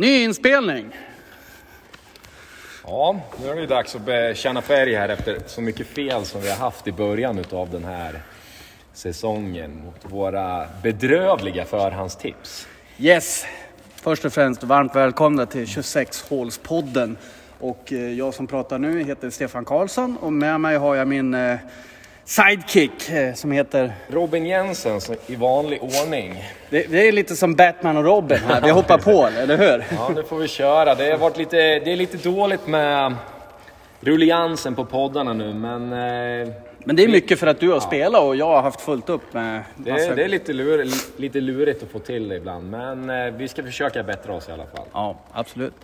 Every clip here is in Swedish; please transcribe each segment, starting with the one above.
Ny inspelning. Ja, nu är det ju dags att bekänna färg här efter så mycket fel som vi har haft i början av den här säsongen mot våra bedrövliga förhandstips. Yes. Först och främst varmt välkomna till 26-hålspodden. Och eh, jag som pratar nu heter Stefan Karlsson och med mig har jag min eh, sidekick eh, som heter... Robin Jensen i vanlig ordning. Det, det är lite som Batman och Robin här, vi hoppar på eller hur? Ja, nu får vi köra. Det har varit lite, det är lite dåligt med rulliansen på poddarna nu, men... eh, Men det är mycket för att du har spelat och jag har haft fullt upp med Det massa- är, det är lite, lur, lite lurigt att få till det ibland, men eh, vi ska försöka bättra oss i alla fall. Ja, absolut.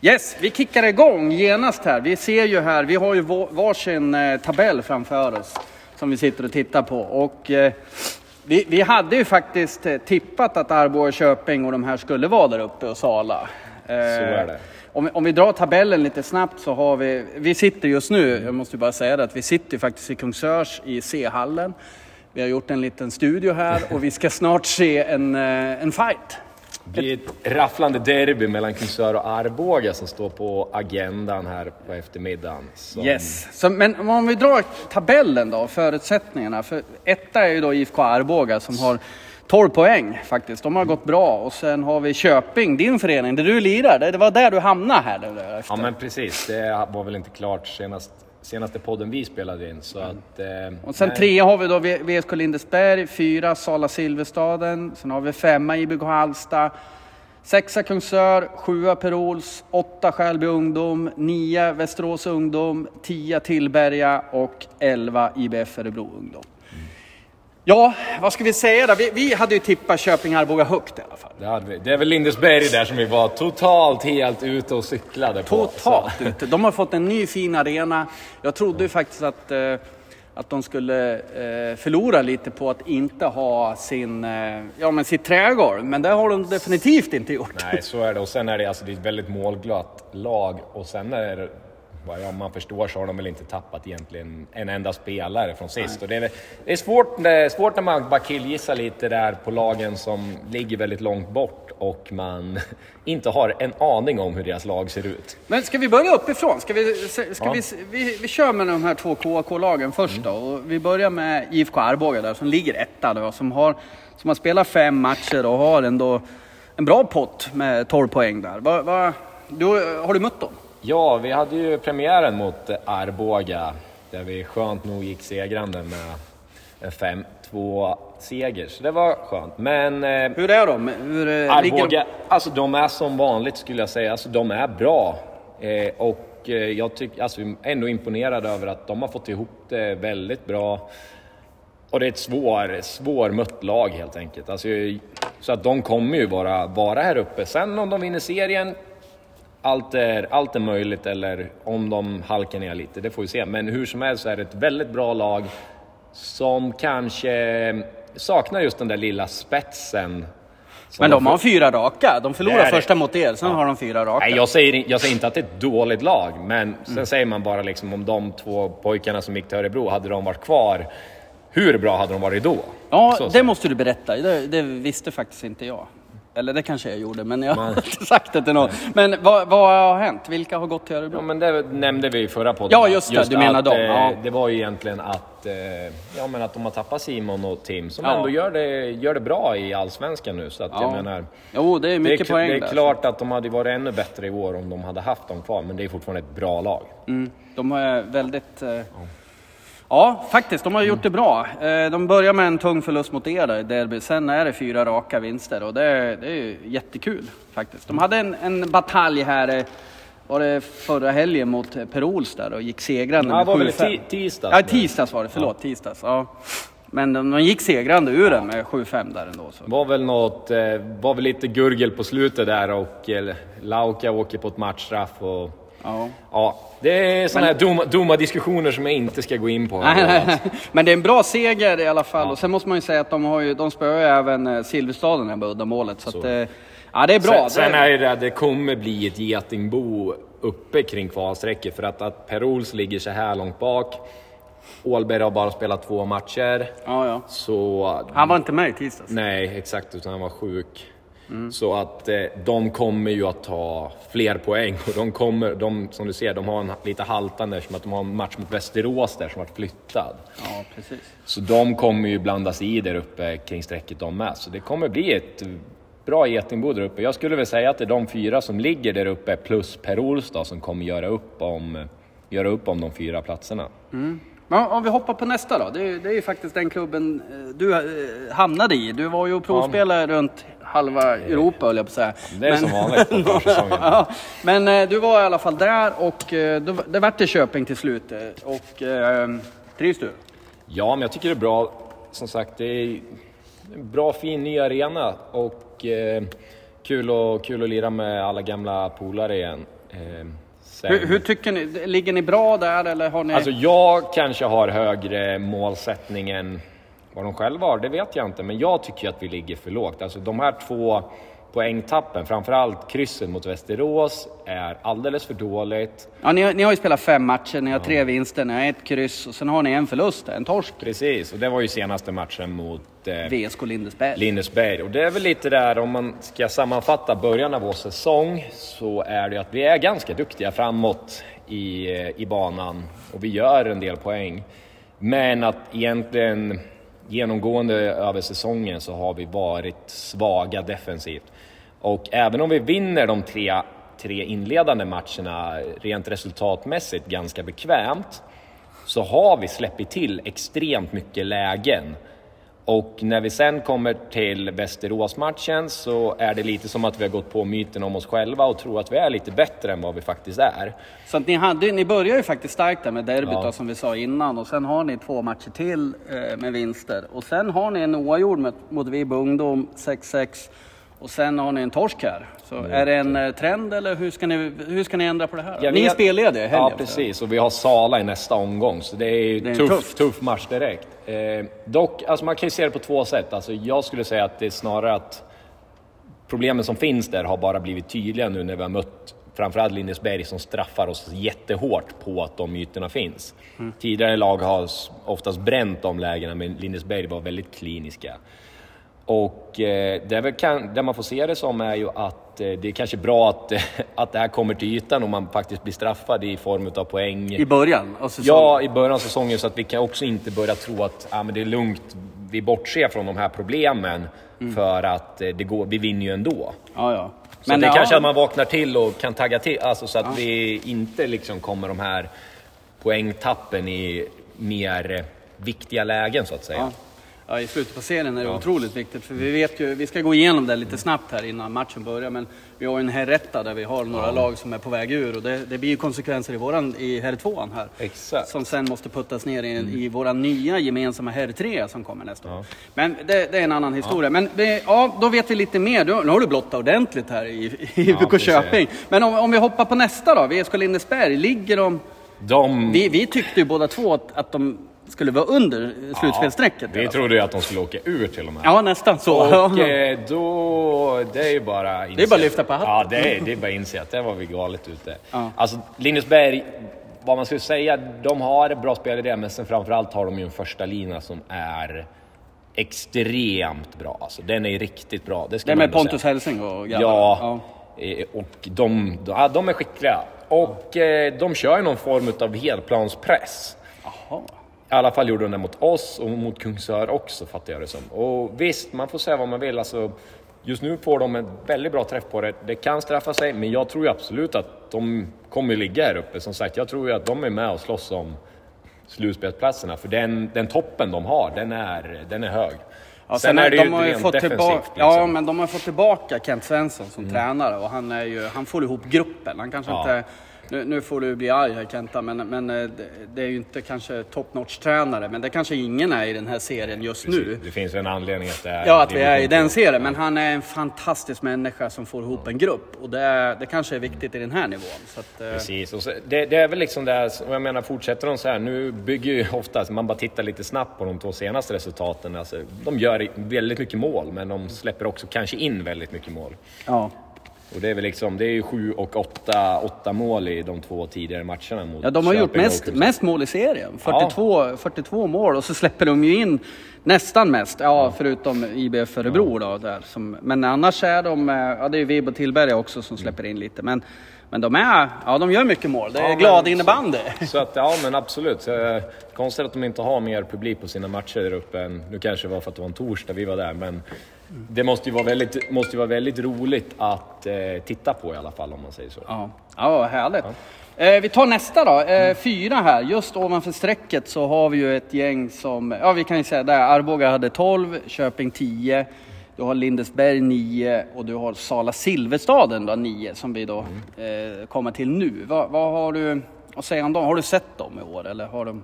Yes, vi kickar igång genast här. Vi ser ju här, vi har ju va- varsin tabell framför oss som vi sitter och tittar på. Och eh, vi, vi hade ju faktiskt eh, tippat att Arboga, Köping och de här skulle vara där uppe och Sala. Eh, Så är det. Om, vi- om vi drar tabellen lite snabbt så har vi, vi sitter just nu, jag måste bara säga det, att vi sitter faktiskt i Kungsörs i C-hallen. Vi har gjort en liten studio här och vi ska snart se en, eh, en fight. Det blir ett rafflande derby mellan Kungsör och Arboga som står på agendan här på eftermiddagen. Som- Yes. Så, men om vi drar tabellen då, förutsättningarna. För etta är ju då IFK Arboga som har 12 poäng faktiskt. De har gått bra. Och sen har vi Köping, din förening, där du lirar. Det var där du hamnade här efter. Ja men precis, det var väl inte klart senast, senaste podden vi spelade in. Så att, eh, Och sen nej. trea har vi då VSK Lindesberg, fyra Sala Silverstaden, sen har vi femma IBK Halsta, sexa Kungsör, sjua Per Ols, åtta Skälby Ungdom, nio Västerås Ungdom, tio Tillberga och elva IBF Örebro Ungdom. Ja, vad ska vi säga då? Vi, vi hade ju tippat Köping Arboga högt i alla fall. Det, hade vi. det är väl Lindesberg där som vi var totalt helt ute och cyklade på. Totalt ute. De har fått en ny fin arena. Jag trodde ju faktiskt att, eh, att de skulle eh, förlora lite på att inte ha sin, eh, ja, men sitt trägolv, men det har de definitivt inte gjort. Nej, så är det. Och sen är det, alltså, det ett väldigt målglatt lag. Och sen är det, vad jag- man förstår så har de väl inte tappat egentligen en enda spelare från sist. Och det, är, det är svårt, det är svårt när man bara killgissar lite där på lagen som ligger väldigt långt bort och man inte har en aning om hur deras lag ser ut. Men ska vi börja uppifrån? Ska vi, ska Ja. vi, vi, vi kör med de här två KAK-lagen först då. Och vi börjar med IFK Arboga där som ligger etta då, som har, som har spelat fem matcher och har ändå en bra pott med 12 poäng där. Va, va, du, har du mött dem? Ja, vi hade ju premiären mot Arboga där vi skönt nog gick segrande med en 5-2 seger. Så det var skönt. Men eh, Hur är de? Hur, eh, Arboga, ligger alltså de är som vanligt skulle jag säga. Alltså de är bra. Eh, och eh, jag tycker, alltså jag är ändå imponerad över att de har fått ihop det väldigt bra. Och det är ett svår, svårmött lag helt enkelt. Alltså, så att de kommer ju vara, vara här uppe. Sen om de vinner serien, allt är, allt är möjligt. Eller om de halkar ner lite, det får vi se. Men hur som helst så är det ett väldigt bra lag som kanske saknar just den där lilla spetsen. Men de har fyra raka. De förlorar första mot er, sen har de fyra raka. Nej, jag säger, jag säger inte att det är ett dåligt lag, men sen säger man bara liksom om de två pojkarna som gick till Örebro, hade de varit kvar, hur bra hade de varit då? Ja, Så det säger måste du berätta. Det, det visste faktiskt inte jag. Eller det kanske jag gjorde, men jag har inte sagt det till någon. Men vad, vad har hänt? Vilka har gått till Örebro? Ja, men det nämnde vi i förra podden. Ja, just det, du menar att, dem, eh, ja. Det var ju egentligen att, eh, ja, men att de har tappat Simon och Tim, som Ja. ändå gör det, gör det bra i Allsvenskan nu. Så att jag Ja. menar, Jo, det är det är, mycket poäng det är där. klart att de hade varit ännu bättre i år om de hade haft dem kvar, men det är fortfarande ett bra lag. Mm, de är väldigt... Eh... Ja, faktiskt. De har gjort det bra. Eh, De börjar med en tung förlust mot er där i derby. Sen är det fyra raka vinster och det, är- det är jättekul faktiskt. De hade en, en batalj här, eh, var det förra helgen mot eh, Per Ols där och gick segrande Ja, med det var väl 7-5. tisdags Ja, tisdags var det. Förlåt, tisdags. Ja. Men de, de gick segrande ur den med 7-5 där ändå. Så. var väl något, var väl lite gurgel på slutet där och Lauka åker på ett matchstraff och Ja. ja, det är sådana här dumma, dumma diskussioner som jag inte ska gå in på. Nej, nej, nej. Men det är en bra seger i alla fall. Och sen måste man ju säga att de, har ju, de spöar ju även eh, Silverstaden här med uddamålet. Så, Så. att, eh, ja, det är bra. Sen, sen är det att det kommer bli ett getingbo uppe kring kvalstrecket för att, att Per Ols ligger så här långt bak. Ålberg har bara spelat två matcher. ja, ja. Så... Han var inte med i tisdags. Nej, exakt, utan han var sjuk. Mm. Så att eh, de kommer ju att ta fler poäng och de kommer, de, som du ser, de har en lite haltande som att de har en match mot Västerås där som varit flyttad. Ja, precis. Så de kommer ju blandas i där uppe kring strecket de med. Så det kommer bli ett bra getingbo där uppe. Jag skulle väl säga att det är de fyra som ligger där uppe plus Per Olstad som kommer göra upp om, göra upp om de fyra platserna. Mm. Ja, om vi hoppar på nästa då. Det är, det är ju faktiskt den klubben eh, du eh, hamnade i. Du var ju provspelare ja. runt halva Europa höll jag på att säga. Det är men, som vanligt på försäsongen. ja, men eh, du var i alla fall där och det vart till Köping till slut. Och eh, trivs du? Ja, men jag tycker det är bra. Som sagt, det är en bra fin ny arena och eh, kul, och, kul att lira med alla gamla polare igen. Eh, hur, hur, tycker ni? Ligger ni bra där eller har ni... Alltså jag kanske har högre målsättning än vad de själva har, det vet jag inte. Men jag tycker att vi ligger för lågt. Alltså de här två poängtappen, framförallt krysset mot Västerås, är alldeles för dåligt. Ja, ni, ni har ju spelat fem matcher, ni har ja. tre vinster, ni har ett kryss och sen har ni en förlust, en torsk. Precis, och det var ju senaste matchen mot eh, VSK Lindesberg. Lindesberg. Och det är väl lite där, om man ska sammanfatta början av vår säsong, så är det att vi är ganska duktiga framåt i, eh, i banan och vi gör en del poäng. Men att egentligen genomgående över säsongen så har vi varit svaga defensivt. Och även om vi vinner de tre, tre inledande matcherna rent resultatmässigt ganska bekvämt så har vi släppt till extremt mycket lägen och när vi sen kommer till Västeråsmatchen så är det lite som att vi har gått på myten om oss själva och tror att vi är lite bättre än vad vi faktiskt är. Så att ni, hade, ni börjar ju faktiskt starkt där med derbyt ja. som vi sa innan och sen har ni två matcher till eh, med vinster och sen har ni en oavgjord mot Vibe Ungdom 6-6 och sen har ni en torsk här. Så mm. är det en eh, trend eller hur ska ni, hur ska ni ändra på det här? Jag ni är spellediga i. Ja, precis. Och vi har Sala i nästa omgång, så det är, det är tuff, tuff. tuff match direkt. Eh, dock, alltså man kan ju se det på två sätt. Alltså jag skulle säga att det är snarare att problemen som finns där har bara blivit tydliga nu när vi har mött framförallt Lindesberg som straffar oss jättehårt på att de ytorna finns. Mm. Tidigare lag har oftast bränt de lägena, men Lindesberg var väldigt kliniska. Och eh, det, kan, det man får se det som är ju att eh, det är kanske bra att, att det här kommer till ytan och man faktiskt blir straffad i form av poäng. I början av säsongen? Ja, i början av säsongen så att vi kan också inte börja tro att ah, men det är lugnt, vi bortser från de här problemen mm. för att eh, det går, vi vinner ju ändå. Ja, ja. Så men det är ja. kanske att man vaknar till och kan tagga till, alltså så att ja. vi inte liksom kommer de här poängtappen i mer viktiga lägen så att säga. Ja ja, i slutet på serien är det ja. otroligt viktigt. För vi vet ju, vi ska gå igenom det lite snabbt här innan matchen börjar, men vi har ju en herretta där vi har några ja. lag som är på väg ur och det, det blir ju konsekvenser i våran, i herr tvåan här. Exakt. Som sen måste puttas ner i, mm. i våra nya gemensamma herr tre som kommer nästa år. Men det, det, är en annan historia. Men det, ja, då vet vi lite mer. Nu har du blottat ordentligt här i, i ja, Köping. Men om, om vi hoppar på nästa då, VSK Lindesberg, ligger de... de... Vi, vi tyckte ju båda två att, att de skulle vara under slutspelsstrecket. Ja, vi trodde ju att de skulle åka ur till och med. Ja, nästan så. Och eh, då, det är ju bara inse. Det är bara att lyfta på hatten. Ja, det är, det är bara att inse att det var vi galet ute. Ja. Alltså, Linusberg, vad man skulle säga, de har bra spelare men sen framförallt har de ju en första lina som är extremt bra. Alltså, den är riktigt bra. Det, det är med Pontus Helsing och grabbar. Ja, ja. Eh, och de, de, de är skickliga. Och eh, de kör ju någon form av helplanspress. Aha. I alla fall gjorde de det mot oss och mot Kungsör också fattar jag det som. Och visst, man får säga vad man vill. Alltså, just nu får de en väldigt bra träff på det. Det kan straffa sig, men jag tror ju absolut att de kommer ligga här uppe. Som sagt, jag tror ju att de är med och slåss om slutspelsplatserna. För den, den toppen de har, den är, den är hög. Ja, sen, sen är det de ju rent fått defensivt. Liksom. Ja, men de har fått tillbaka Kent Svensson som mm. tränare och han, är ju, han får ihop gruppen. Han kanske ja. inte nu, nu, får du bli arg här Kenta, men, men eh, det, är ju inte kanske top notch-tränare, men det kanske ingen är i den här serien just Precis. nu. Det finns en anledning att det är... Ja, att vi är i den serien, men han är en fantastisk människa som får ihop en grupp och det, det kanske är viktigt i den här nivån. Att, eh, Precis, och så, det, det, är väl liksom det och jag menar fortsätter de så här, nu bygger ju oftast, man bara tittar lite snabbt på de två senaste resultaten, alltså, de gör väldigt mycket mål, men de släpper också kanske in väldigt mycket mål. Ja. Och det är väl liksom, det är ju sju och åtta, åtta mål i de två tidigare matcherna mot Ja, de har Köping gjort mest, mest mål i serien. 42, 42 mål och så släpper de ju in nästan mest. Ja, förutom IBF Örebro då. Där, som, men annars är de, eh, ja det är Vibo Tillberga också som släpper in lite. Men, men de är, ja de gör mycket mål. Det är Ja, men- glad innebandy. Så att, ja men absolut. Så, eh, konstigt att de inte har mer publik på sina matcher där uppe än, nu kanske det var för att det var en torsdag vi var där, men det måste ju vara väldigt, måste vara väldigt roligt att eh, titta på i alla fall om man säger så. Ja, ja härligt. Eh, vi tar nästa då, eh, fyra här. Just ovanför strecket så har vi ju ett gäng som, ja vi kan ju säga där, Arboga hade 12, Köping 10, du har Lindesberg 9 och du har Sala Silverstaden då 9 som vi då eh, kommer till nu. Vad, vad har du att säga om dem? Har du sett dem i år eller har de?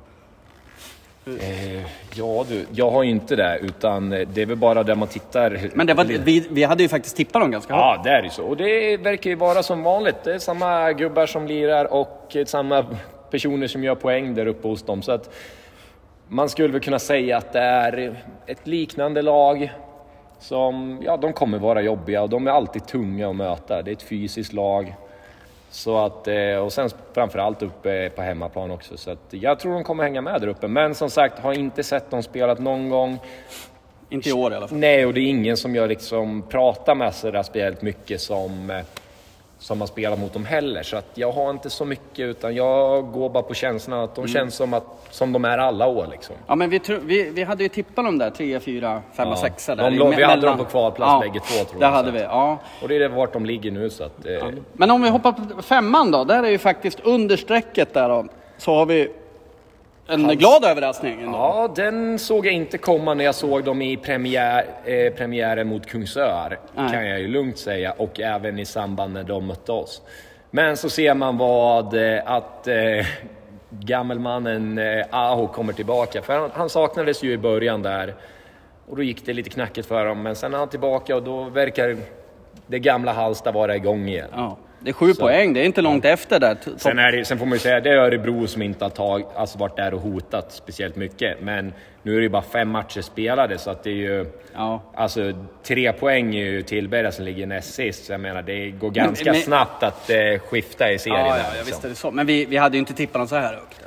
Eh, ja du, jag har ju inte det, utan eh, det är väl bara där man tittar. Men det var, vi, vi hade ju faktiskt tippat dem ganska högt. Ja, det är ju så. Och det verkar ju vara som vanligt. Det är samma gubbar som lirar och eh, samma personer som gör poäng där uppe hos dem. Så att man skulle väl kunna säga att det är ett liknande lag som, ja, de kommer vara jobbiga och de är alltid tunga att möta. Det är ett fysiskt lag. Så att, eh, och sen framförallt uppe på hemmaplan också. Så att jag tror de kommer hänga med där uppe. Men som sagt, har inte sett dem spelat någon gång. Inte i år i alla fall. Nej, och det är ingen som jag liksom pratar med sådär speciellt mycket som, eh, som har spelat mot dem heller. Så att jag har inte så mycket, utan jag går bara på känslan att de Mm. känns som, att, som de är alla år. Liksom. Ja men vi, vi, vi hade ju tippat dem där, 3, 4, 5 och 6 där. De i låg- vi me- hade mellan- dem på kvalplats bägge två, tror det jag, hade vi, ja. Och det är vart de ligger nu. Så att, eh, Men om vi hoppar på femman då, där är ju faktiskt under strecket där då, så har vi en glad överraskning. ändå. Ja, den såg jag inte komma när jag såg dem i premiär, eh, premiären mot Kungsör, Nej. kan jag ju lugnt säga, och även i samband när de mötte oss. Men så ser man vad, eh, att eh, gammelmannen eh, Aho kommer tillbaka, för han, han saknades ju i början där. Och då gick det lite knackigt för dem, men sen är han tillbaka och då verkar det gamla Halsta vara igång igen. Ja, det är sju poäng, det är inte långt efter där. Sen, det, sen får man ju säga, det är Örebro som inte har tag, alltså varit där och hotat speciellt mycket. Men nu är det ju bara fem matcher spelade så att det är ju... Ja. Alltså tre poäng är ju Tillberga som ligger näst sist. Så jag menar, det går ganska men- snabbt att eh, skifta i serien. Ja, ja, liksom. visst är det så. Men vi, vi hade ju inte tippat dem så här högt.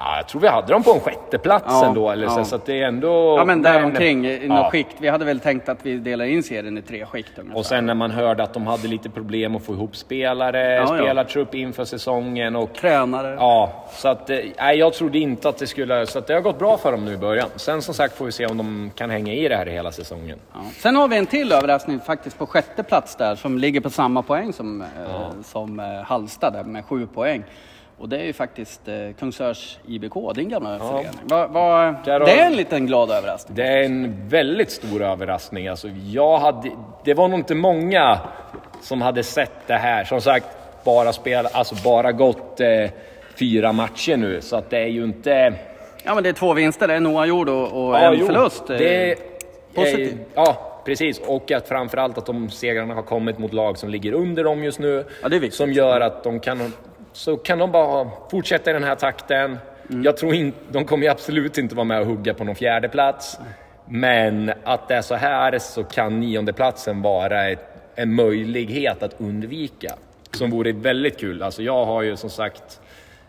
Ja, jag tror vi hade dem på en sjätte plats Ja, ändå. Eller så, ja. så att det är ändå... Ja men där omkring i något Ja. skikt. Vi hade väl tänkt att vi delar in serien i tre skikt ungefär. Och sen när man hörde att de hade lite problem att få ihop spelare, ja. spelartrupp inför säsongen och Tränare. Ja, så att, eh, nej, jag trodde inte att det skulle... Så att det har gått bra för dem nu i början. Sen som sagt får vi se om de kan hänga i det här hela säsongen. Ja. Sen har vi en till överraskning faktiskt på sjätte plats där som ligger på samma poäng som, eh, som eh, Halmstad med sju poäng. Och det är ju faktiskt eh, Kungsörs IBK, din gamla förening. Va, va, det är en liten glad överraskning. Det är en väldigt stor överraskning. Alltså, jag hade, det var nog inte många som hade sett det här. Som sagt, bara, spela, alltså bara gått eh, fyra matcher nu, så att det är ju inte... Ja men det är två vinster, det är en oavgjord och, och Ja, en jo, förlust. eh, Det, positivt. eh, ja, precis. Och att framförallt att de segrarna har kommit mot lag som ligger under dem just nu. Ja, det är. Som gör att de kan, så kan de bara fortsätta i den här takten. Mm. Jag tror inte, de kommer ju absolut inte vara med och hugga på någon fjärde plats. Men att det är så här så kan niondeplatsen vara ett, en möjlighet att undvika. Som vore väldigt kul. Alltså jag har ju som sagt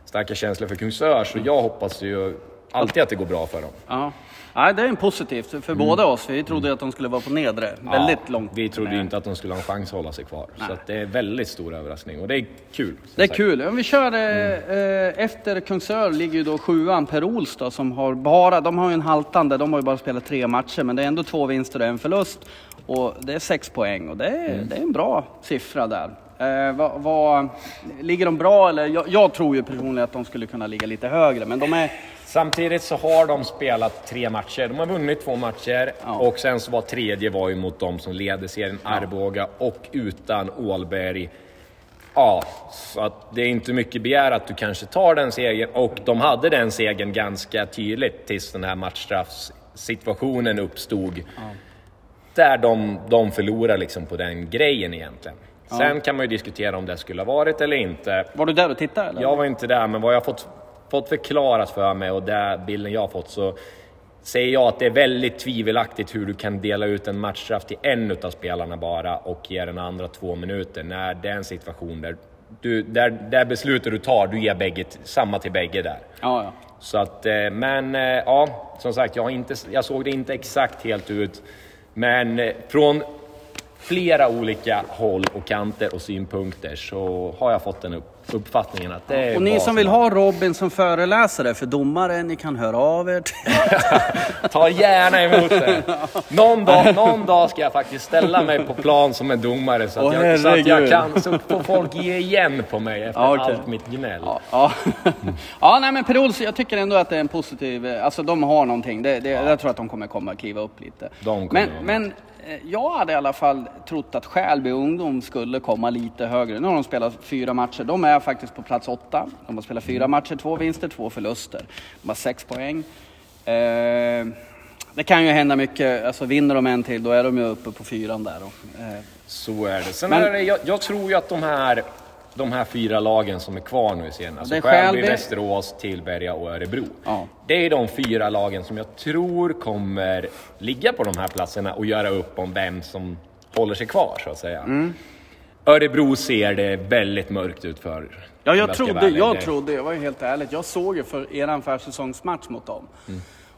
starka känslor för Kungsör så jag hoppas ju alltid att det går bra för dem. Ja. Ja, det är en positivt för båda oss. Vi trodde att de skulle vara på nedre, väldigt långt. Vi trodde ju inte att de skulle ha en chans att hålla sig kvar. Så att det är väldigt stor överraskning och det är kul. Det är sagt. kul. Om vi kör eh, efter Kungsör ligger ju då sjuan Per Ols då, som har bara, de har ju en haltande, de har ju bara spelat tre matcher men det är ändå två vinster och en förlust. Och det är sex poäng och det är, Mm. det är en bra siffra där. Eh, vad, vad, ligger de bra eller? Jag, jag tror ju personligen att de skulle kunna ligga lite högre men de är, Samtidigt så har de spelat tre matcher. De har vunnit två matcher Ja. och sen så var tredje var ju mot de som leder serien, Arboga, och utan Ålberg. Ja, så att det är inte mycket begär att du kanske tar den segern och de hade den segern ganska tydligt tills den här matchstraffsituationen uppstod. Där de, de förlorar liksom på den grejen egentligen. Sen kan man ju diskutera om det skulle ha varit eller inte. var du där och tittade eller? Jag var inte där, men vad jag fått, fått förklarat för mig och den bilden jag har fått så säger jag att det är väldigt tvivelaktigt hur du kan dela ut en matchstraff till en av spelarna bara och ge den andra två minuter när det är en situation där, du, där, där beslutet du tar, du ger bägge, samma till bägge där. Ja, ja. Så att, eh, men eh, ja, som sagt, jag, har inte, jag såg det inte exakt helt ut. Men eh, från flera olika håll och kanter och synpunkter så har jag fått den upp, uppfattningen att det är Och ni som vill ha Robin som föreläsare för domare, ni kan höra av er. Ta gärna emot det. Någon dag, någon dag ska jag faktiskt ställa mig på plan som en domare så att, Åh, jag, så att jag kan, så får folk ge igen på mig efter Ja, okej. allt mitt gnäll. Ja, ja. ja nej men Per Olsson, jag tycker ändå att det är en positiv, alltså de har någonting. Det, det, Jag tror att de kommer komma kliva upp lite. De kommer men, jag hade i alla fall trott att Skälby ungdom skulle komma lite högre. Nu har de spelat fyra matcher. De är faktiskt på plats åtta. De har spelat fyra matcher, två vinster, två förluster. De har sex poäng. Eh, det kan ju hända mycket. Alltså vinner de en till, då är de ju uppe på fyran där. då. Eh, Så är det. Sen Men- är det jag, jag tror ju att de här, de här fyra lagen som är kvar nu i serien, alltså Skälby. Västerås, Tillberga och Örebro. Ja. Det är de fyra lagen som jag tror kommer ligga på de här platserna och göra upp om vem som håller sig kvar så att säga. Mm. Örebro ser det väldigt mörkt ut för. Ja, jag trodde, jag Det- trodde, jag var ju helt ärligt, jag såg ju för eran försäsongsmatch mot dem.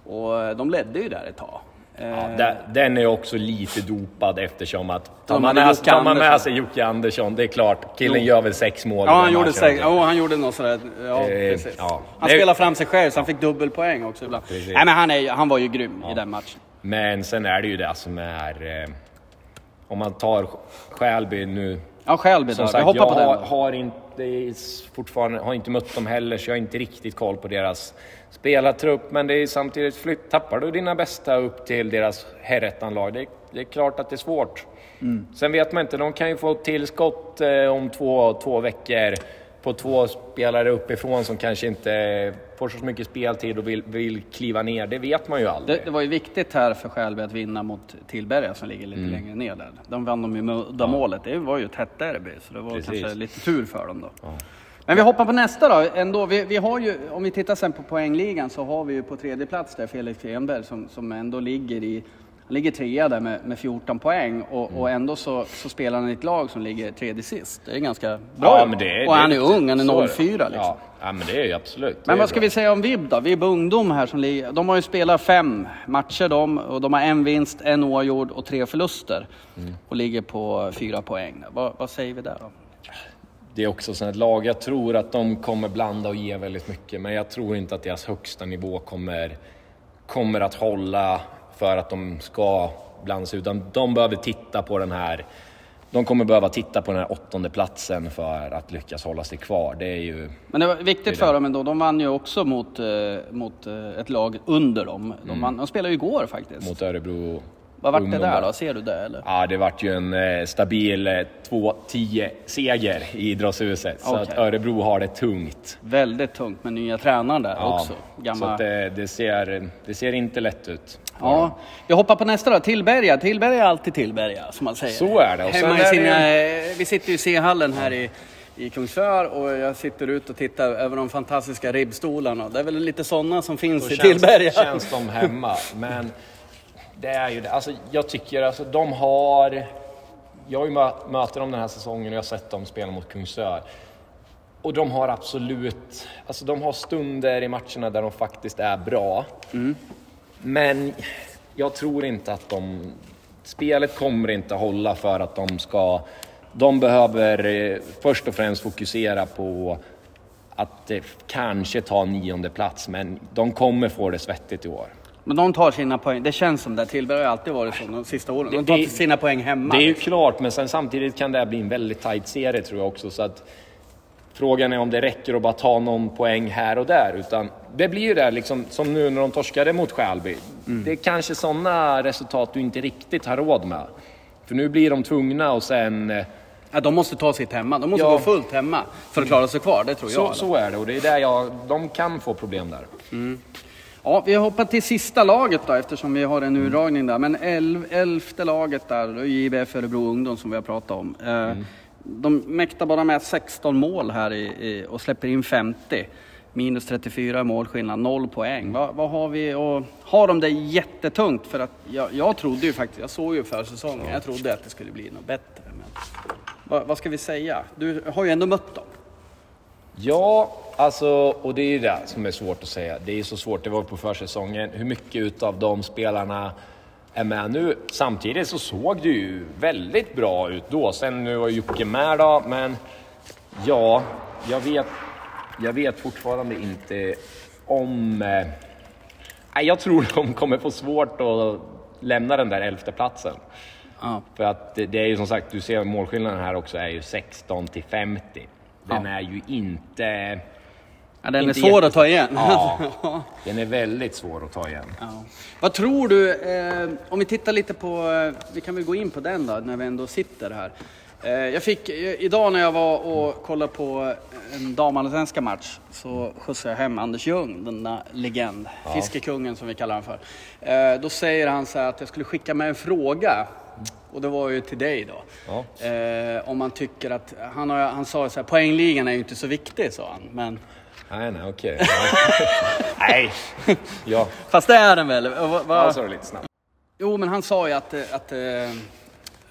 Och eh, de ledde ju där ett tag. Eh, Ja, där- den är också lite dopad eftersom att tar man, med, tar man med sig Jocke Andersson, det är klart, killen Jo. gör väl sex mål Ja, han gjorde, säkert, oh, han gjorde något sådär. Ja, Eh, precis. ja. Han Det- spelade fram sig själv så han fick dubbelpoäng också ibland. Precis. Nej men han, är, han var ju grym i den matchen. Men sen är det ju det som är... Eh, om man tar Skälby nu. Ja, Skälby Som då. Vi sagt, hoppar jag på den. har, har inte fortfarande har inte mött dem heller, så jag har inte riktigt koll på deras spelartrupp. Men det är samtidigt, flytt, tappar du dina bästa upp till deras herrettanlag, det, det är klart att det är svårt. Mm. Sen vet man inte, de kan ju få tillskott eh, om två, två veckor på två spelare uppifrån som kanske inte får så mycket speltid och vill, vill kliva ner. Det vet man ju aldrig. Det, det var ju viktigt här för Skälby att vinna mot Tillberga som ligger lite Mm. längre ner där. De vann de ju med uddamålet. Det var ju ett hett derby, så det var Precis. kanske lite tur för dem då. Men vi hoppar på nästa då. Ändå, vi, vi har ju, om vi tittar sen på poängligan så har vi ju på tredje plats där Felix Enberg som, som ändå ligger i han ligger trea där med, med 14 poäng och, och ändå så, så spelar han i ett lag som ligger tredje sist. Det är ganska bra. Ja, men det är, och han är ung, han är så 04 liksom. Ja, ja, men det är ju absolut. Men vad ska bra. vi säga om Vib då? Vib ungdom här som ligger, de har ju spelat fem matcher de och de har en vinst, en oavgjord och tre förluster. Mm. Och ligger på fyra poäng. Vad, vad säger vi där då? Det är också sånt ett lag, jag tror att de kommer blanda och ge väldigt mycket, men jag tror inte att deras högsta nivå kommer, kommer att hålla för att de ska blanda sig, utan de behöver titta på den här de kommer behöva titta på den här åttonde platsen för att lyckas hålla sig kvar. Det är ju... Men det var viktigt för dem ändå. De vann ju också mot, eh, mot eh, ett lag under dem. De, vann, de spelade ju igår faktiskt. Mm. Mot Örebro vad vart det där då? Ser du det eller? Ja, det vart ju en eh, stabil eh, 2-10 seger i idrottshuset. Så Okej. att Örebro har det tungt. Väldigt tungt med nya tränaren där Ja, också. Så Gamla... att det, det, ser, det ser inte lätt ut. Ja, vi hoppar på nästa då. Tillberga. Tillberga är alltid Tillberga, som man säger. Så är det. Och Hemma i sina, eh, Vi sitter ju i C-hallen här i, i Kungsör och jag sitter ut och tittar över de fantastiska ribbstolarna. Det är väl lite sådana som finns Så i Tillberga. känns, känns de hemma. Men det är ju det. Alltså, jag tycker alltså de har... Jag har ju mö- möter dem den här säsongen och jag har sett dem spela mot Kungsör. Och de har absolut... Alltså de har stunder i matcherna där de faktiskt är bra. Men jag tror inte att de... Spelet kommer inte hålla för att de ska... De behöver eh, först och främst fokusera på att eh, kanske ta nionde plats, men de kommer få det svettigt i år. Men de tar sina poäng. Det känns som det. Tillberga har alltid varit så de sista åren. De tar Det- sina poäng hemma. Det är ju klart, men sen samtidigt kan det här bli en väldigt tight serie tror jag också. Så att frågan är om det räcker att bara ta någon poäng här och där. Utan det blir ju det liksom, som nu när de torskade mot Skälby. Mm. Det är kanske sådana resultat du inte riktigt har råd med. För nu blir de tvungna och sen... eh, Ja, de måste ta sitt hemma. De måste Ja. gå fullt hemma för att klara sig kvar. Det tror jag. Så, alla fall. så är det och det är där jag, de kan få problem där. Ja, vi hoppar till sista laget då eftersom vi har en urdragning där. Men elv, elfte laget där, är JBF Örebro Ungdom som vi har pratat om. Eh, De mäktar bara med 16 mål här i, i, och släpper in 50. minus 34 målskillnad, noll poäng. Vad, vad har vi och har de det jättetungt? För att jag, jag trodde ju faktiskt, jag såg ju försäsongen, jag trodde att det skulle bli något bättre. Men vad, vad ska vi säga? Du har ju ändå mött dem. Ja, alltså, och det är ju det som är svårt att säga. Det är så svårt, det var på försäsongen. Hur mycket utav de spelarna är med nu? Samtidigt så såg det ju väldigt bra ut då. Sen nu var Jocke med då, men ja, jag vet, jag vet fortfarande inte om... Eh, jag tror de kommer få svårt att lämna den där elfte platsen. Ja. För att det det är ju som sagt, du ser målskillnaden här också är ju 16 till 50. Den Ja. är ju inte... Ja, den är svår jätte- att ta igen. Ja, den är väldigt svår att ta igen. Ja. Vad tror du, eh, om vi tittar lite på, eh, vi kan väl gå in på den då när vi ändå sitter här. Eh, jag fick, eh, idag när jag var och kollade på en damallsvenska match så skjutsade jag hem Anders Ljung, denna legend, fiskekungen som vi kallar honom för. Eh, då säger han så här att jag skulle skicka med en fråga. Och det var ju till dig då. Ja. Eh, om man tycker att, han, har, han sa så här, poängligan är ju inte så viktig sa han. Men, Nej, nej, okej. Ja. nej. Ja, fast det är den väl? Va, va, ja, sa du lite snabbt. Jo, men han sa ju att, att, eh,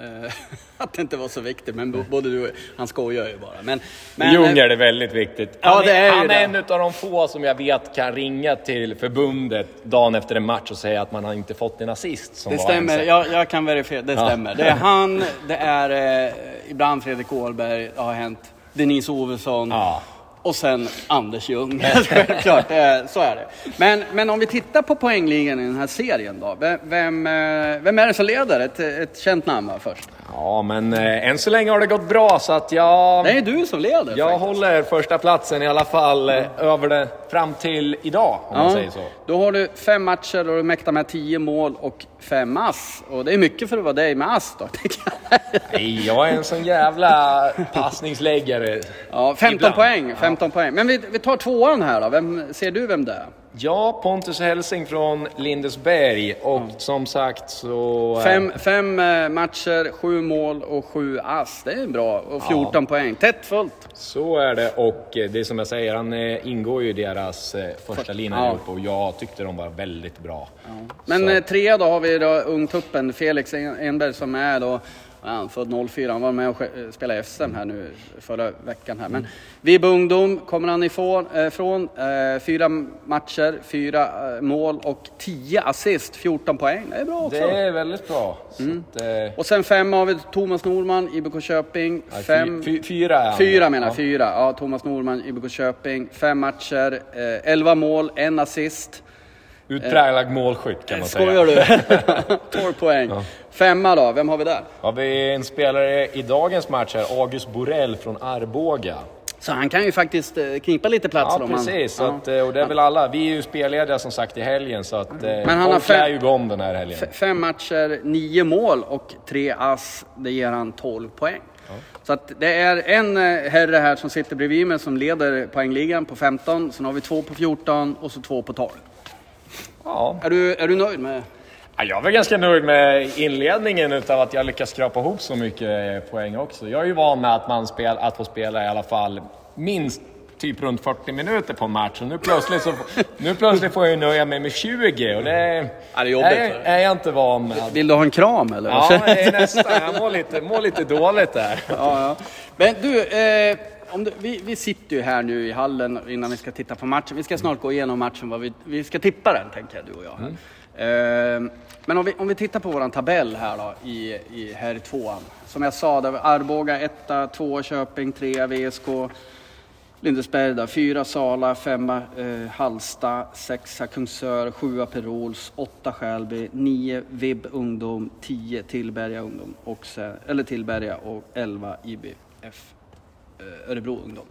att det inte var så viktigt, men både du och han skojar ju bara. Men, men, Ljung är det väldigt viktigt. Ja, Han det är han är en av de få som jag vet kan ringa till förbundet dagen efter en match och säga att man har inte fått en assist som det var stämmer, jag, jag kan verifiera, det Ja. stämmer. Det är han, det är eh, ibland Fredrik Åhlberg, det har hänt, Denise Ovesson. Ja. Och sen Anders Ljung. Självklart, eh, så är det. Men, men om vi tittar på poängligan i den här serien då. Vem, vem, eh, vem är det som leder? Ett, ett känt namn va, först? Ja, men eh, än så länge har det gått bra så att jag... Det är du som leder Jag faktiskt. håller första platsen i alla fall eh, över det fram till idag, om man säger så. Då har du fem matcher och du mäktar med tio mål och fem ass. Och det är mycket för att vara dig med ass då. jag. Nej, jag är en sån jävla passningsläggare. Ja, 15 Ibland. poäng. 15 poäng. Men vi, vi tar tvåan här då. Vem, ser du vem det är? Ja, Pontus Helsing från Lindesberg och som sagt så... eh, Fem, fem eh, matcher, sju mål och sju ass. Det är bra. Och 14 poäng. Tätt fullt. Så är det och eh, det är som jag säger, han ingår ju i deras första lina Ja. och jag tyckte de var väldigt bra. Men Så. eh, trea då har vi då ungtuppen Felix En- Enberg som är då ja, han är född 04, han var med och eh, spelade i SM här nu förra veckan här. Men Vibb Ungdom kommer han ifrån, eh, från. Eh, fyra matcher, fyra mål och 10 assist, 14 poäng. Det är bra också. Det är väldigt bra. Att, eh, Och sen fem har vi Thomas Norman, IBK Köping. Fem, fy, fy, fyra är han. fyra menar jag, ja. fyra. Ja, Thomas Norman, IBK Köping. Fem matcher, 11 mål, en assist. Utpräglad målskytt kan man Skojar säga. du? 12 poäng. Femma då, vem har vi där? Har vi en spelare i dagens match här, August Borell från Arboga. Så han kan ju faktiskt eh, knipa lite platser Ja, han... precis. Ja. att, eh, och det är väl alla. Vi är ju spellediga som sagt i helgen så att eh, han har fem- lär ju gå om den här helgen. Fem matcher, nio mål och tre ass. Det ger han 12 poäng. Så att det är en eh, herre här som sitter bredvid mig som leder poängligan på 15. Sen har vi två på 14 och så två på 12. Ja. Är du, är du nöjd med... Ja, Jag var ganska nöjd med inledningen utav att jag lyckas skrapa ihop så mycket poäng också. Jag är ju van med att, man spel, att få spela i alla fall minst typ runt 40 minuter på en match. Och nu plötsligt, så, nu plötsligt får jag ju nöja mig med 20 och det, Ja, det är jobbigt är, är jag inte van med. Vill du ha en kram eller? Ja, det är nästan. Jag mår lite, mår lite dåligt där. ja, ja. Men du, eh, om du vi, vi sitter ju här nu i hallen innan vi ska titta på matchen. Vi ska snart gå igenom matchen, vad vi, vi ska tippa den tänker jag, du och jag. Här. Eh, men om vi, om vi tittar på våran tabell här då, i, i, här i tvåan. Som jag sa, där Arboga etta, tvåa Köping, trea VSK. Lindesberg där, fyra Sala, femma eh, Halsta, sexa Kungsör, sjua Perols, åtta Skälby, nio Vibb Ungdom, tio Tillberga Ungdom, och sen, eller Tillberga och elva IBF Örebro Ungdom.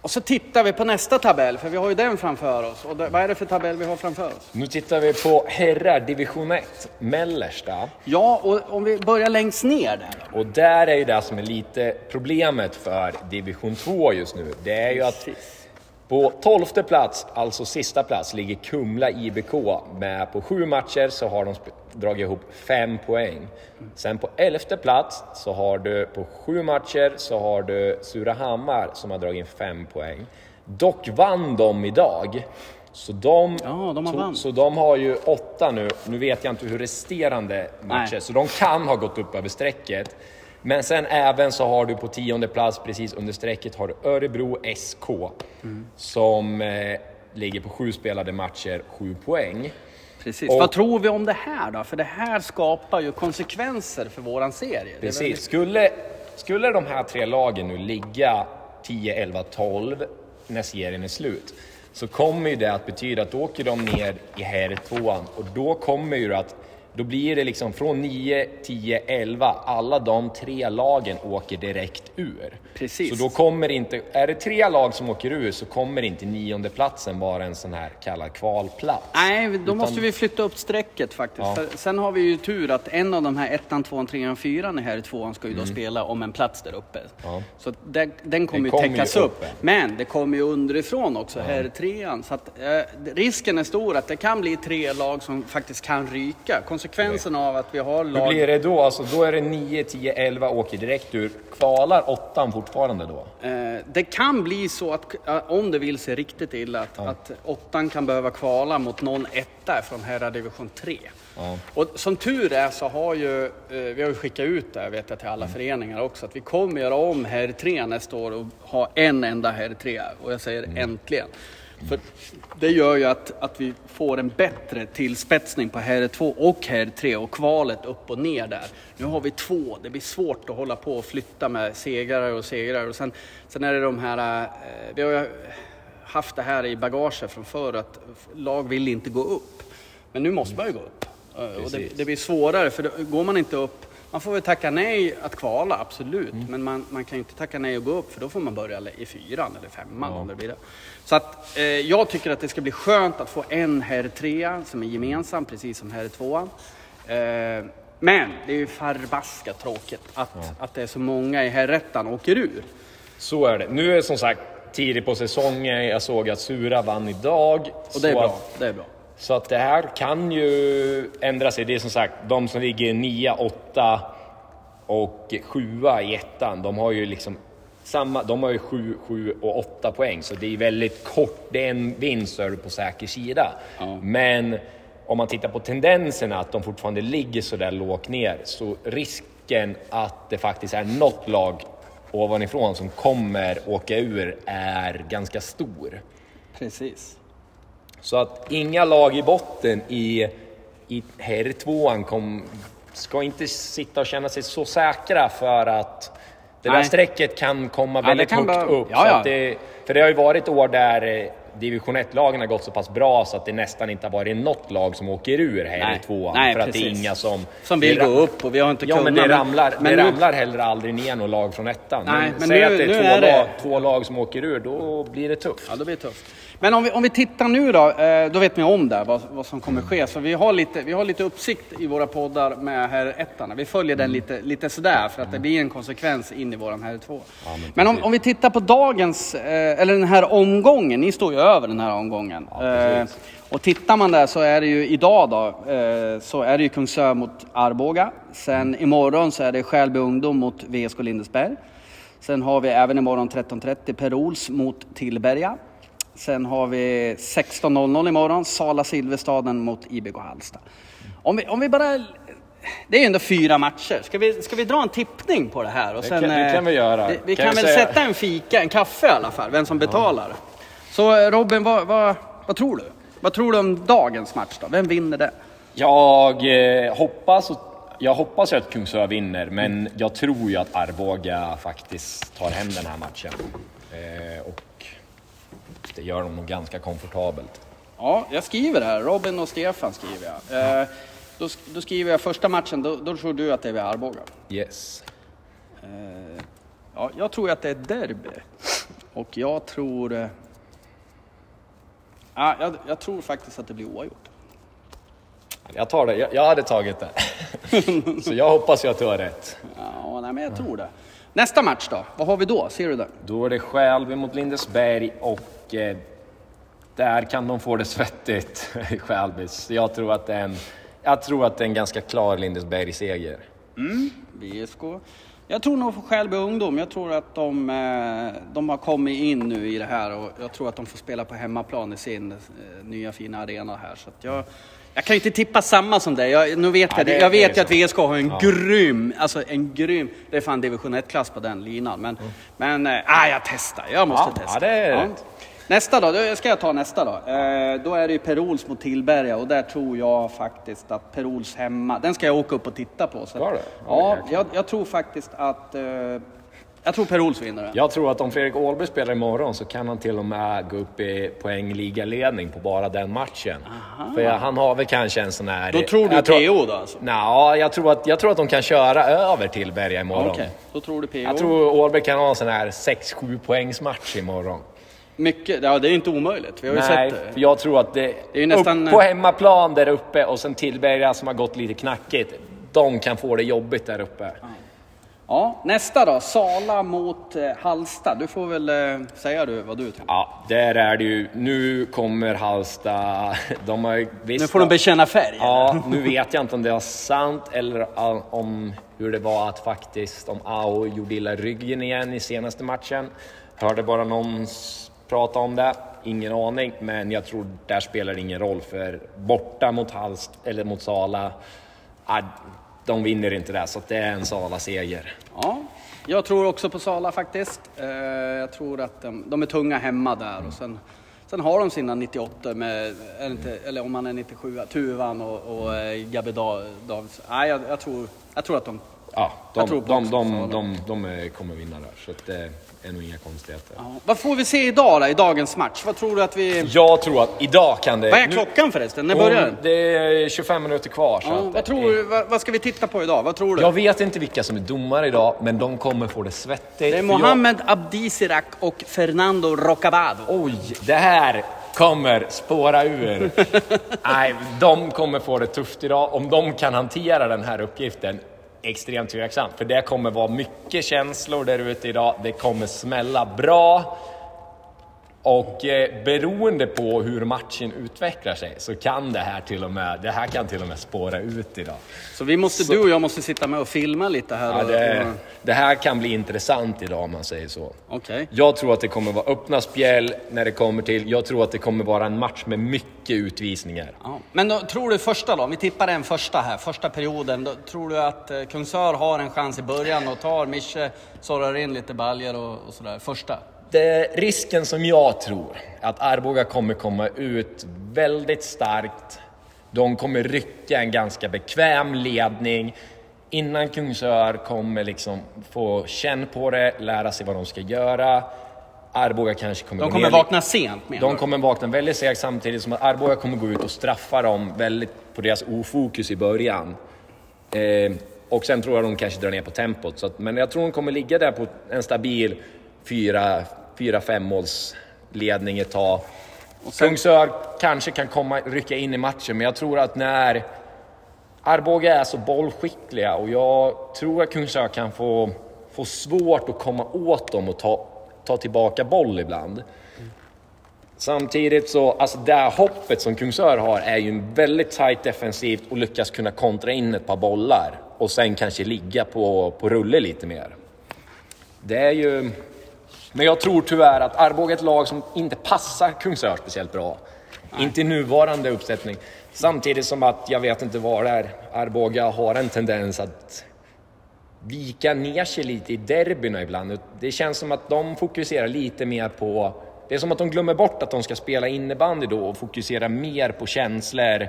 Och så tittar vi på nästa tabell, för vi har ju den framför oss. Och det, vad är det för tabell vi har framför oss? Nu tittar vi på herrar division 1, mellersta. Ja, och om vi börjar längst ner där. Och där är ju det som är lite problemet för division 2 just nu. Det är ju att på 12 plats, alltså sista plats, ligger Kumla IBK med på sju matcher så har de dragit ihop fem poäng. Sen på 11 plats så har du på sju matcher så har du Surahammar som har dragit in fem poäng. Dock vann de idag. Så de, Ja, de har så, så de har ju åtta nu. Nu vet jag inte hur resterande matcher, Nej. så de kan ha gått upp över strecket. Men sen även så har du på tionde plats precis under strecket har du Örebro SK Mm. som eh, ligger på sju spelade matcher, sju poäng. Precis. Och- Vad tror vi om det här då? För det här skapar ju konsekvenser för våran serie. Precis. väldigt- Skulle, skulle de här tre lagen nu ligga 10, 11, 12 när serien är slut så kommer ju det att betyda att då åker de ner i här tvåan och då kommer ju det att då blir det liksom från 9, 10, 11, alla de tre lagen åker direkt ur. Precis. Så då kommer inte, är det tre lag som åker ur så kommer inte nionde platsen vara en sån här kallad kvalplats. Nej, då måste vi flytta upp strecket faktiskt. Ja. Sen har vi ju tur att en av de här ettan, tvåan, trean, fyran här i tvåan ska ju då spela om en plats där uppe. Mm. Ja. Så den, den kommer ju kommer ju täckas upp, upp. ja. Men det kommer ju underifrån också här i trean. Så att eh, risken är stor att det kan bli tre lag som faktiskt kan ryka. Konsekvensen av att vi har Hur lag... blir det då? Alltså då är det 9, 10, 11 åker direkt ur. Kvalar åttan fortfarande då? Eh, det kan bli så att, om det vill sig riktigt illa, att, att åttan kan behöva kvala mot någon etta från herrar division 3. Ja. Och som tur är så har ju, eh, vi har ju skickat ut det vet jag till alla föreningar också, att vi kommer göra om herr 3 nästa år och ha en enda herr 3 Och jag säger äntligen. För det gör ju att, att vi får en bättre tillspetsning på herr 2 och herr 3 och kvalet upp och ner där. Nu har vi två, det blir svårt att hålla på och flytta med segrare och segrare. Och sen, sen är det de här, eh, vi har ju haft det här i bagaget från förr att lag vill inte gå upp. Men nu måste man ju gå upp. Eh, Och det, det blir svårare för då, går man inte upp, man får väl tacka nej att kvala, absolut. Mm. Men man, man kan ju inte tacka nej att gå upp för då får man börja i fyran eller femman om det blir det. Så att eh, jag tycker att det ska bli skönt att få en herr trea som är gemensam, precis som herr tvåan. Eh, men det är ju förbaskat tråkigt att, att det är så många i herrettan åker ur. Så är det. Nu är det som sagt tidigt på säsongen. Jag såg att Sura vann idag. Och det är bra. Att, Det är bra. Så att det här kan ju ändra sig. Det är som sagt, de som ligger 9, 8 och 7 i ettan, de har ju liksom samma, de har ju 7, 7 och 8 poäng, så det är väldigt kort. Det är en vinst så är du på säker sida. Ja. Men om man tittar på tendenserna att de fortfarande ligger så där lågt ner, så risken att det faktiskt är något lag ovanifrån som kommer åka ur är ganska stor. Precis. Så att inga lag i botten i, i herr tvåan kom, ska inte sitta och känna sig så säkra för att det där strecket kan komma det väldigt kan högt bara- upp. ja, ja. det, för det har ju varit år där eh, division 1-lagen har gått så pass bra så att det nästan inte har varit något lag som åker ur här i tvåan. Nej, för att det är precis. inga som... Som vill det gå upp och vi har inte Ja, kunnat. men det ramlar, men det nu- ramlar heller aldrig ner något lag från ettan. Nej, men säg nu- att det är, två, är det- Lag, två lag som åker ur, då blir det tufft. Ja, det blir tufft. Men om vi, om vi tittar nu då, eh, då vet ni om det, vad, vad som kommer ske. Så vi har, lite, vi har lite uppsikt i våra poddar med här ettan. Vi följer den lite, lite sådär för att det blir en konsekvens in i våran här två. men men om, om vi tittar på dagens, eh, eller den här omgången, ni står ju över den här omgången. Ja, eh, och tittar man där så är det ju idag då, så är det ju Kungsör mot Arboga. Sen imorgon så är det Skälby Ungdom mot VSK Lindesberg. Sen har vi även imorgon 13.30 Per Ols mot Tillberga. Sen har vi 16.00 imorgon Sala Silverstaden mot IBK Halsta. Om vi, om vi bara... Det är ju ändå fyra matcher. Ska vi, ska vi dra en tippning på det här? Och Det sen, kan- det eh, kan vi göra. Vi, vi Kan kan, vi väl säga- sätta en fika, en kaffe i alla fall, vem som betalar. Så eh, Robin, vad, vad, vad tror du? Vad tror du om dagens match då? Vem vinner det? Jag eh, hoppas, jag hoppas ju att Kungsör vinner, men jag tror ju att Arboga faktiskt tar hem den här matchen. Eh, och det gör de nog ganska komfortabelt. Ja, jag skriver här. Robin och Stefan skriver jag. Eh, då, då skriver jag första matchen, då, då tror du att det är vid Arboga. Yes. Eh, ja, jag tror att det är derby. Och jag tror... Eh, ja, jag, jag tror faktiskt att det blir oavgjort. Jag tar det, jag, jag hade tagit det. Så jag hoppas ju att du har rätt. Ja, nej, men jag tror det. Nästa match då? Vad har vi då? Ser du det? Då är det Skälby mot Lindesberg och eh, där kan de få det svettigt i Skälby. Jag tror att det är en, jag tror att det är en ganska klar Lindesberg-seger. VSK. Jag tror nog för Skälby ungdom. Jag tror att de, eh, de har kommit in nu i det här och jag tror att de får spela på hemmaplan i sin eh, nya fina arena här. Så att jag, jag kan ju inte tippa samma som dig. Jag, nu vet Ja, jag, det- jag vet ju att. VSK har en Ja. grym, alltså en grym, det är fan division 1-klass på den linan. Men, men äh, jag testar, jag måste Mm. Ja, testa. ja, det är rätt. Nästa då, då ska jag ta nästa då. Eh, då är det ju Per-Ols mot Tillberga och där tror jag faktiskt att Per-Ols hemma, den ska jag åka upp och titta på. Så Ska du? Ja, Jäklar. jag, jag tror faktiskt att, eh, jag tror Per-Ols vinner den. Jag tror att om Fredrik Åhlberg spelar imorgon så kan han till och med gå upp i poängligaledning på bara den matchen. För jag, han har väl kanske en sån här... Då tror du jag PO då alltså? Nja, jag tror, att, jag tror att de kan köra över till Berga imorgon. Okej, då tror du PO. Jag tror Åhlberg kan ha en sån här 6-7 poängs match imorgon. Mycket, ja det är inte omöjligt. Vi har ju Nej, sett det. för jag tror att det, Det är ju nästan- på hemmaplan där uppe och sen Tillberga som har gått lite knackigt. De kan få det jobbigt där uppe. Ja, nästa då, Sala mot eh, Halsta. Du får väl eh, säga du vad du tycker. Ja, där är det ju. Nu kommer Halsta. De har visst... Nu får de bekänna färg. Ja, nu vet jag inte om det var sant eller om hur det var att faktiskt om AO gjorde illa ryggen igen i senaste matchen. Hörde bara någon prata om det. Ingen aning, men jag tror där spelar det ingen roll för borta mot Halst eller mot Sala. De vinner inte där, så det är en Sala-seger. Ja, jag tror också på Sala faktiskt. Eh, jag tror att de, de är tunga hemma där och sen, sen har de sina 98 med, det inte, eller om man är 97, Tuvan och, och eh, Da- Davids. Nej, jag, jag, tror, jag tror att de... Ja, Jag de, de, de, de, de, eh, kommer vinna där, så att det är nog inga konstigheter. Ja. Vad får vi se idag då, i dagens match? Vad tror du att vi... Jag tror att idag kan det... Vad är nu- klockan förresten? När börjar den? Det är 25 minuter kvar. Så Ja, att, vad, tror du, vad, vad ska vi titta på idag? Vad tror du? Jag vet inte vilka som är domare idag, men de kommer få det svettigt. det är för Mohamed Abdisirak och Fernando Rocabado. Jag, oj, det här kommer spåra ur. Nej, de kommer få det tufft idag. Om de kan hantera den här uppgiften, extremt tveksam, För det kommer vara mycket känslor där ute idag. Det kommer smälla bra. Och eh, beroende på hur matchen utvecklar sig så kan det här till och med, det här kan till och med spåra ut idag. Så vi måste, du och jag måste sitta med och filma lite här. Ja, det, och, det här kan bli intressant idag om man säger så. Okej. Jag tror att det kommer vara öppna spjäll när det kommer till, jag tror att det kommer vara en match med mycket utvisningar. Ja. Men då, tror du första då, om vi tippar den första här, första perioden. Då, tror du att eh, Kungsör har en chans i början och tar Mische, sorrar in lite baljer och, och sådär? Första? Det, risken som jag tror, att Arboga kommer komma ut väldigt starkt. De kommer rycka en ganska bekväm ledning innan Kungsör kommer liksom få känn på det, lära sig vad de ska göra. Arboga kanske kommer De kommer ner vakna sent menar De kommer vakna väldigt segt samtidigt som att Arboga kommer gå ut och straffa dem väldigt på deras ofokus i början. Eh, och sen tror jag de kanske drar ner på tempot. Så att, men jag tror de kommer ligga där på en stabil 4-5 måls ledning ett tag. Kungsör kanske kan komma, rycka in i matchen, men jag tror att när Arboga är så bollskickliga och jag tror att Kungsör kan få, få svårt att komma åt dem och ta, ta tillbaka boll ibland. Samtidigt så, alltså det här hoppet som Kungsör har är ju en väldigt tight defensivt och lyckas kunna kontra in ett par bollar och sen kanske ligga på, på rulle lite mer. Det är ju... Men jag tror tyvärr att Arboga är ett lag som inte passar Kungsör speciellt bra. Inte i nuvarande uppsättning. Samtidigt som att jag vet inte vad det är. Arboga har en tendens att vika ner sig lite i derbyna ibland. Det känns som att de fokuserar lite mer på... Det är som att de glömmer bort att de ska spela innebandy då och fokusera mer på känslor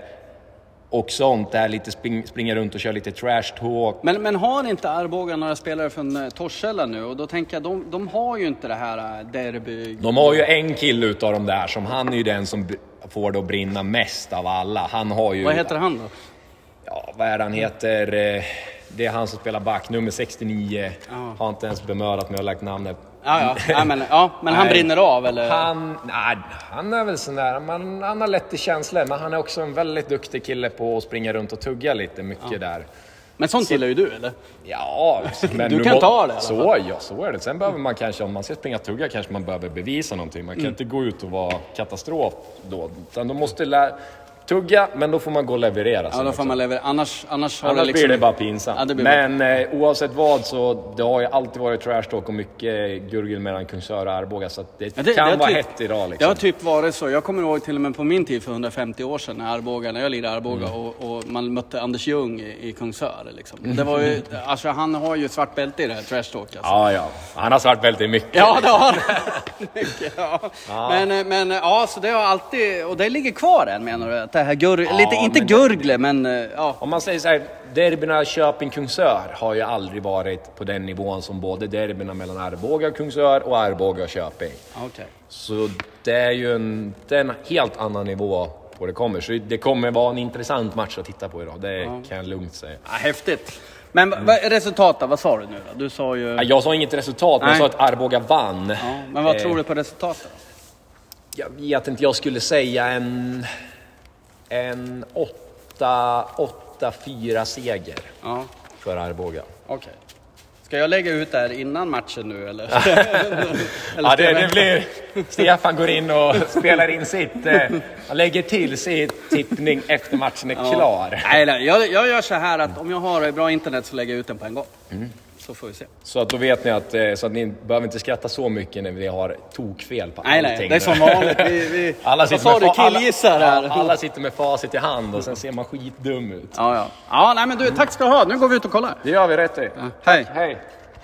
och sånt. Där lite spring, springa runt och köra lite trash talk. Men, men har inte Arboga några spelare från eh, Torshälla nu? Och då tänker jag, de, de har ju inte det här eh, derby... De har ju en kille utav dem där som han är ju den som får det att brinna mest av alla. Han har ju... Vad heter han då? Ja, vad är det han heter? Eh, Det är han som spelar back, nummer 69. Ja. Har inte ens bemödat mig och lagt namnet. Ja, ja. ja, men, ja, men han brinner av eller? Han, nej, han är väl sån där, man, han har lätt till känslor, men han är också en väldigt duktig kille på att springa runt och tugga lite mycket där. Men sånt gillar ju du eller? Ja, men Du kan må- ta det i så, ja, så är det. Sen behöver man kanske, om man ska springa tugga, kanske man behöver bevisa någonting. Man kan Mm. inte gå ut och vara katastrof då. Utan de måste lä- tugga, men då får man gå och leverera. Ja, då får man leverera. Annars, annars, har Annars det liksom... blir det bara pinsamt. Ja, det men eh, oavsett vad så det har ju alltid varit trash talk och mycket gurgel mellan Kungsör och Arboga så det, Ja, det- kan det vara typ- hett idag Det liksom. har typ varit så. Jag kommer ihåg till och med på min tid för 150 år sedan när Arboga, när jag lirade Arboga Mm. och, och man mötte Anders Ljung i, i Kungsör. Liksom. Det var ju, alltså, han har ju svart bälte i det här trash talk. Alltså. Ja, ja. Han har svart bälte i mycket. Ja, det har han. Mycket, ja. Men, eh, men ja, så det har alltid, och det ligger kvar än menar du? Det här gur, lite, inte gurgle, men eh, ja. Om man säger så här, derbyna Köping-Kungsör har ju aldrig varit på den nivån som både derbyna mellan Arboga och Kungsör och Arboga och Köping. Okej. Så det är ju en, det är en helt annan nivå på det kommer. Så det kommer vara en intressant match att titta på idag, det kan jag lugnt säga. Ja, häftigt. Men vad resultatet, vad sa du nu då? Du sa ju... Ja, Jag sa inget resultat, men jag sa att Arboga vann. Ja, men vad Eh, tror du på resultatet? Jag vet inte, jag skulle säga en... En 8-4 seger Ja, för Arboga. okej. Ska jag lägga ut det här innan matchen nu eller? Ja, det, det blir... Stefan går in och spelar in sitt... Eh, han lägger till sitt tippning efter matchen är klar. Nej, nej jag, jag gör så här att om jag har bra internet så lägger jag ut den på en gång. Mm. Så får vi se. Så att då vet ni att, eh, så att ni behöver inte skratta så mycket när vi har tokfel på Nej, allting. nej, det är som vanligt. Vi, vi, Alla vad sitter, sa med du? alla- Killgissar här? Ja, alla sitter med facit i hand och sen ser man skitdum ut. Ja, ja. Ja, nej men du, tack ska du ha. Nu går vi ut och kollar. Det gör vi rätt i. Hej. Hej!